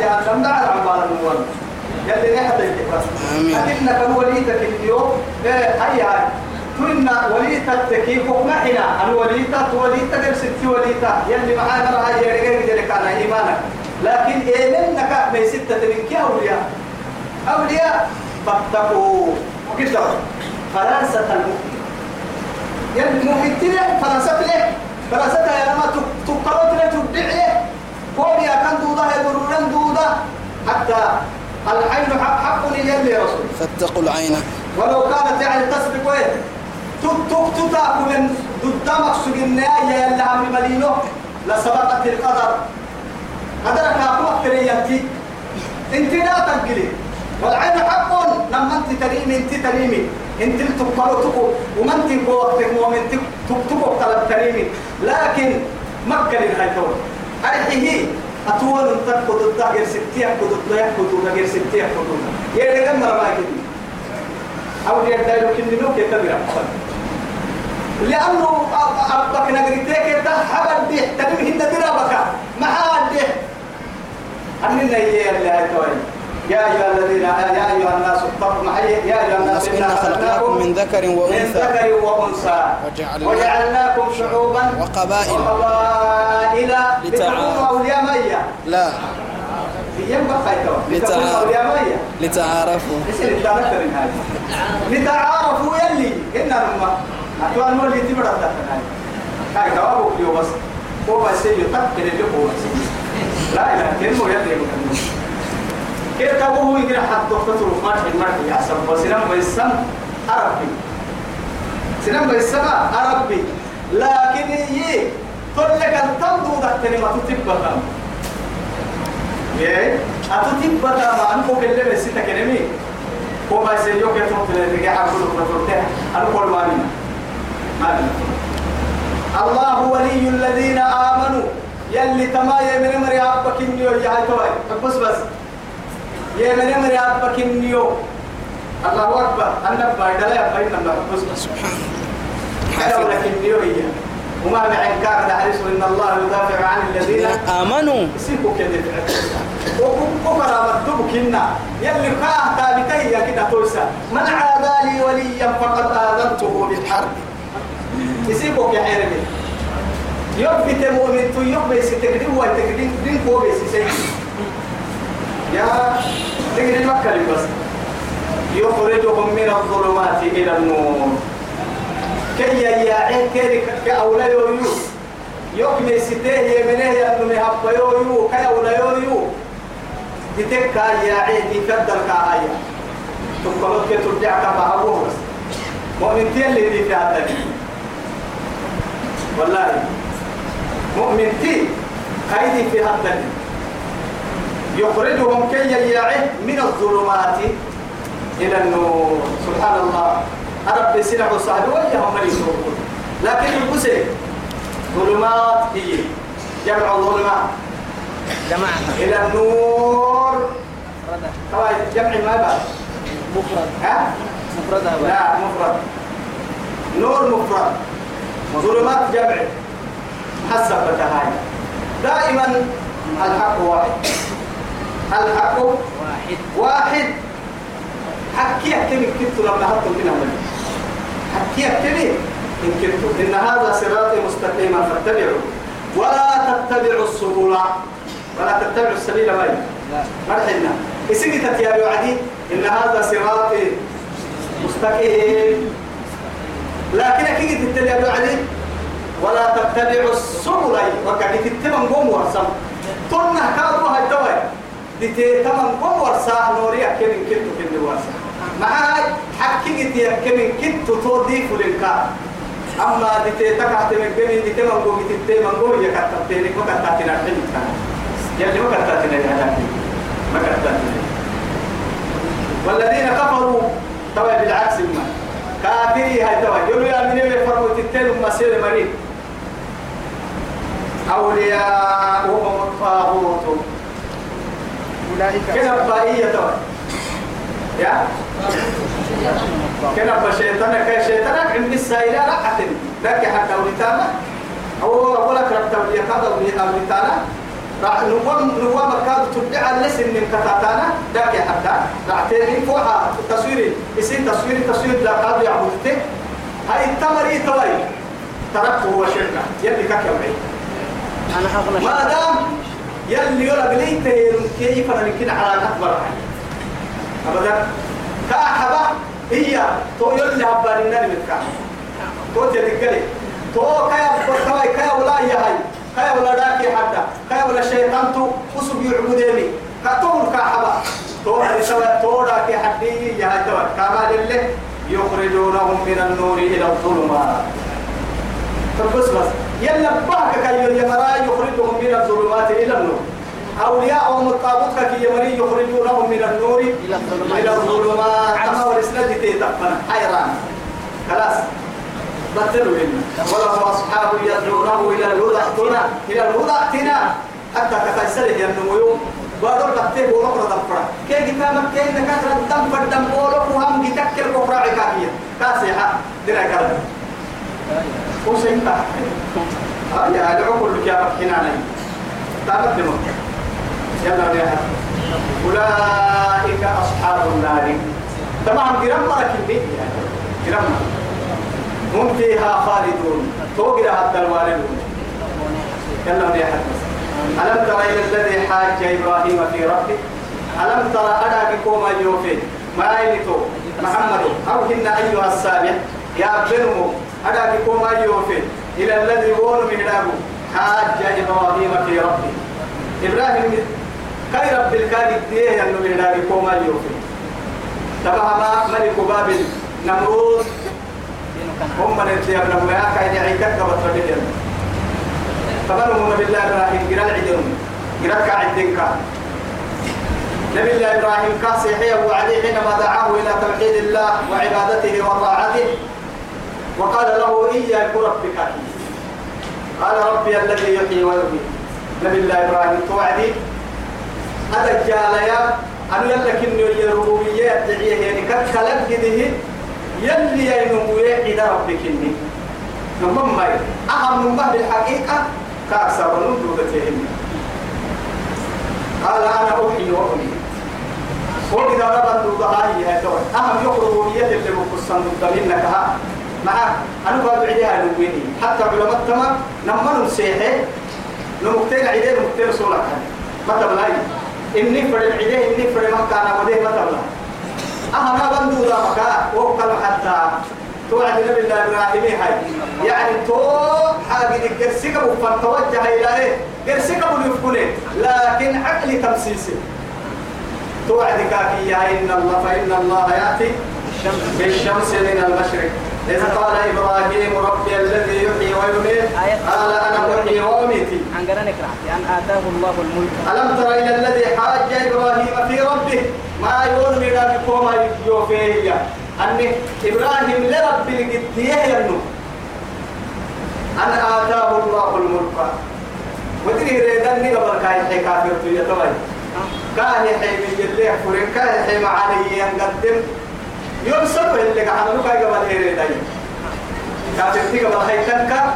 جهنم دعا عن بعض النوم يلي نحن آمين. لكنك وليتك اليوم. إيه هيا. تنا وليتك تكيف نحنا الوليتة وليتة ست وليتة يلي معانا رأي يرجع يدرك على إيمانك. لكن منك ما ستة منك أولياء. أولياء فاتقوا. وكده فرنسا المؤمن يلي المؤمن تلي فرنسا تلي فرنسا يا لما تقرأ تلي تبدع قول يا كان دودا يدرون دودا. حتى العين حق حق يلي يا رسول فاتقوا العين. ولو كانت يعني تسبق وين؟ تك تتاكل من قدامك سجناء يا اللي عم ملينو لسبقت القدر. قدرك أقوى تريتي انت. لا تنقلي. والعين حق. لما انت تريمي انت تريمي. انت تقبلوا تقو. وما انت وقتك مؤمن تقو طلب تريمي لكن مكة للهاي تقول أرحيه أتوان تقود الدهر ستيا قد الدهر قد الدهر ستيا قد الدهر. يا ما كده أو دي الدايلو كننو كتبير لأنه أبقى نقريتك درابك. دي أننا يا أيها الذين يا أيها الناس اتقوا معي يا أيها الناس إنا خلقناكم من ذكر من وأنثى. ذكر وأنثى. وجعلنا- وجعلناكم شعوبا وقبائل. وقبائل لتعارفوا. لتكونوا أولياء مية. لا لتعارفوا. لتعارفوا من يلي. إن أتوان مو اللي تبرد هاي هاي جوابك اليوم بس هو بس يتقل اللي هو بس. لا لا كلمة يلي مكمل كيف تبوه يقرأ حد دكتور مرح يا سب. وسلام ويسم عربي. سلام ويسم عربي. لكن يي تقول لك التمدو ده كلمة تتبقىيه أتتبقى ما أنكو كلمة ستة كلمة هو ما يسيوك يتوقع لرجع أقول لك رفضتها الله ولي الذين آمنوا. يلي تما يمن مري أبك النيو يا توي بس بس. يمن مري أبك النيو الله أكبر. أنا بعد لا يبين الله بس. بس حلو لك النيو هي. وما معك كان حريص إن الله يدافع عن الذين آمنوا. سيبوا كده وكبر مكتوب كنا. يلي كاه تابتي يا كده توسا من عادى لي وليا فقد آذنته بالحرب. يسيبوا يا حيرمي يوم مؤمن تو يوم بيس تقدم وتقدم دين فوق بيس يا تقدم مكة بس يخرجهم من الظلمات إلى النور كي يا كي كأولاد يوسف يوم ستيه يمنه يا ابن هبا يو يو كيا ولا يو يو تتكا يا عيدي كدر كايا تقولوا كي ترجع بس مؤمن تي اللي دي في هذا والله. مؤمن تي هيدي في هذا. يخرجهم كي يعيه من الظلمات إلى النور. سبحان الله رب سنع صاحب وياهم من يسوقون. لكن البسي ظلمات هي. جمع ظلمات جماعة إلى النور. طبعا جمع ما بعد مفرد. ها؟ مفردة بقى. لا مفرد. نور مفرد. ظلمات جمع. حسب هاي دائما الحق واحد. الحق واحد. واحد. حكي كم كنت لما هتم من أول حكي كم إن كنت إن هذا صراطي مستقيما فاتبعوا ولا تتبعوا السبل. ولا تتبعوا السبيل ما لا. مرحنا إسمي تتيابي وعدي. إن هذا صراطي مستقيم. لكن أكيد تتبعوا وعدي ولا تتبعوا السبل. وكان تتبعوا قوم ورسم تنا كادوا هالدواء دي تمام قوم ورسا نوريا كم كنتو كم ورسا معاي. حكيت يا كم كنتو تودي فلنكا أما دي تكحت من دي تمام قوم تمام قوم. يا كتبتني ما كتبتني الحين يلي ما كتبتني يا هلاكي ما كتبتني والذين كفروا. توا بالعكس ما. كافري هاي توا. يقولوا يا من يفرقوا تتلوا مسير مريض. أولياءهم الطاغوت. أولئك. كنا بائية توا. يا؟ كنا بشيطانك كي شيطانك عند السائلة رقعة لك حتى ولتاما أو أولا كربت يكاد أمريكانا راح نوام نوام كاد تبدع لسن من كتاتانا ذاك حتى راح تيجي فوحة تصويري. يصير تصوير تصوير لا كاد يعبدته هاي التمري توي تركته هو شركة يلي كاك يومي أنا حقنا ما دام يلي يلا بليته كيف أنا يمكن على أكبر أبدا؟ كأحبة هي تو يلي هبان النار من كان تو تلقلي. تو كيا بكواي كيا ولا يا هاي. كيا ولا داكي حتى كيا ولا شيطان تو أسب يعبدني كتور كأحبة. تو هذه سوا تو داكي حدي. يا هاي تو كما لله يخرجونهم من النور إلى الظلمات. فبس بس يلا بحك كي يمرا يخرجهم من الظلمات إلى النور. أولياءهم الطاغوت كي يمري يخرجونهم من النور إلى الظلمات. إلى الظلمات كما ورسنا تيتقنا حيران. خلاص. بطلوا لنا وله أصحاب يدعونه إلى الهدى ائتنا إلى الهدى ائتنا حتى كتيسره ينمو بارو تكتب ونقرا دفرا كي كتابك كي نكثر الدم فالدم بولو وهم يتكر كفرا عكاكية كاسيحة دينا كلام. وسين تا آه يا بكينا ناي تابت دمو يلا يا أولئك أصحاب النار. تمام جرام مرك البيت جرام هم فيها خالدون. توقر حتى الوالدون يلا يا حد ألم تر إلى الذي حاج إبراهيم في ربه؟ ألم ترى أنا بكم أيوفي ما ينتو محمد أو هن أيها السابع يا بنمو أنا بكم أيوفي إلى الذي ون من حاج إبراهيم في ربه. إبراهيم كي رب الكاد ديه أنه من أبو أيوفي تبع ملك بابل نمرود هم من الديار نمو كاين عيكك وتردين فمن هم بالله إبراهيم قرال عدن قرال كعدن كا نبي الله إبراهيم كاسي وعليه حينما دعاه إلى توحيد الله وعبادته وطاعته وقال له إياك ربك. قال ربي الذي يحيي ويميت. نبي الله إبراهيم توعدي. هذا الجاليا أن يلك إنه الربوبية تدعيه يعني كتلك كده يلي ينمو إلى ربك إني نمم ما أهم من بعد الحقيقة كأكثر من دودتهم قال أنا أحيي وأميت. وإذا ربط دودها هي دور أهم يخرج بيد اللي مقصن ضد منك ها. مع أنا بعد عديها نويني حتى علماء التمام لما نسيحه نمكتين عديه نمكتين صورك ما تبلاي إني فرد عديه إني فرد مكانا وديه ما تبلاي أهم بندو ذا مكا. وقل حتى توعد نبي الله إبراهيم هاي. يعني تو حاجة قرسيك بفن توجه إلى إيه. قرسيك بنفكني لكن عقلي تمسيسي. توعد كافية إن الله فإن الله يأتي بالشمس من المشرق. إذا قال إبراهيم ربي الذي يحيي ويميت. قال أنا أحيي وأميت عن قرانك أن آتاه الله الملك. ألم تر إلى الذي حاج إبراهيم في ربه؟ ما يقول من ربكم ما يوفيه أن إبراهيم لرب القديه ينو أن آتاه الله الملك ودري ريدني قبل كاي حي كافر في يتوي كاي حي من جليه فرين كاي حي معاني ينقدم يوم سبع اللي كاي قبل هي ريدني كافر في قبل هاي تنكا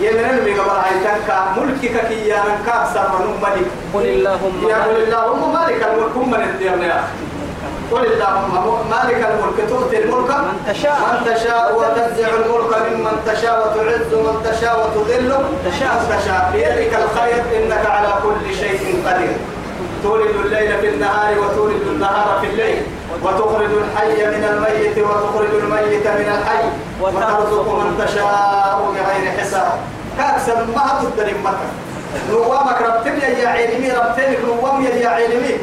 يمن اللي قبل هاي تنكا ملكك كي يا من كابسر من ملك. قل اللهم يا قل اللهم مالك الملك من الديار يا أخي. قل اللهم مالك الملك. تؤتي الملك من تشاء. من تشاء وتنزع الملك ممن تشاء وتعز من تشاء وتذل من تشاء. تشاء. بيدك الخير إنك على كل شيء قدير. تولد الليل في النهار وتولد النهار في الليل وتخرج الحي من الميت وتخرج الميت من الحي وترزق من تشاء بغير حساب. كاكسر ما تقدر مكة نوامك ربتني يا علمي ربتني نوام يا علمي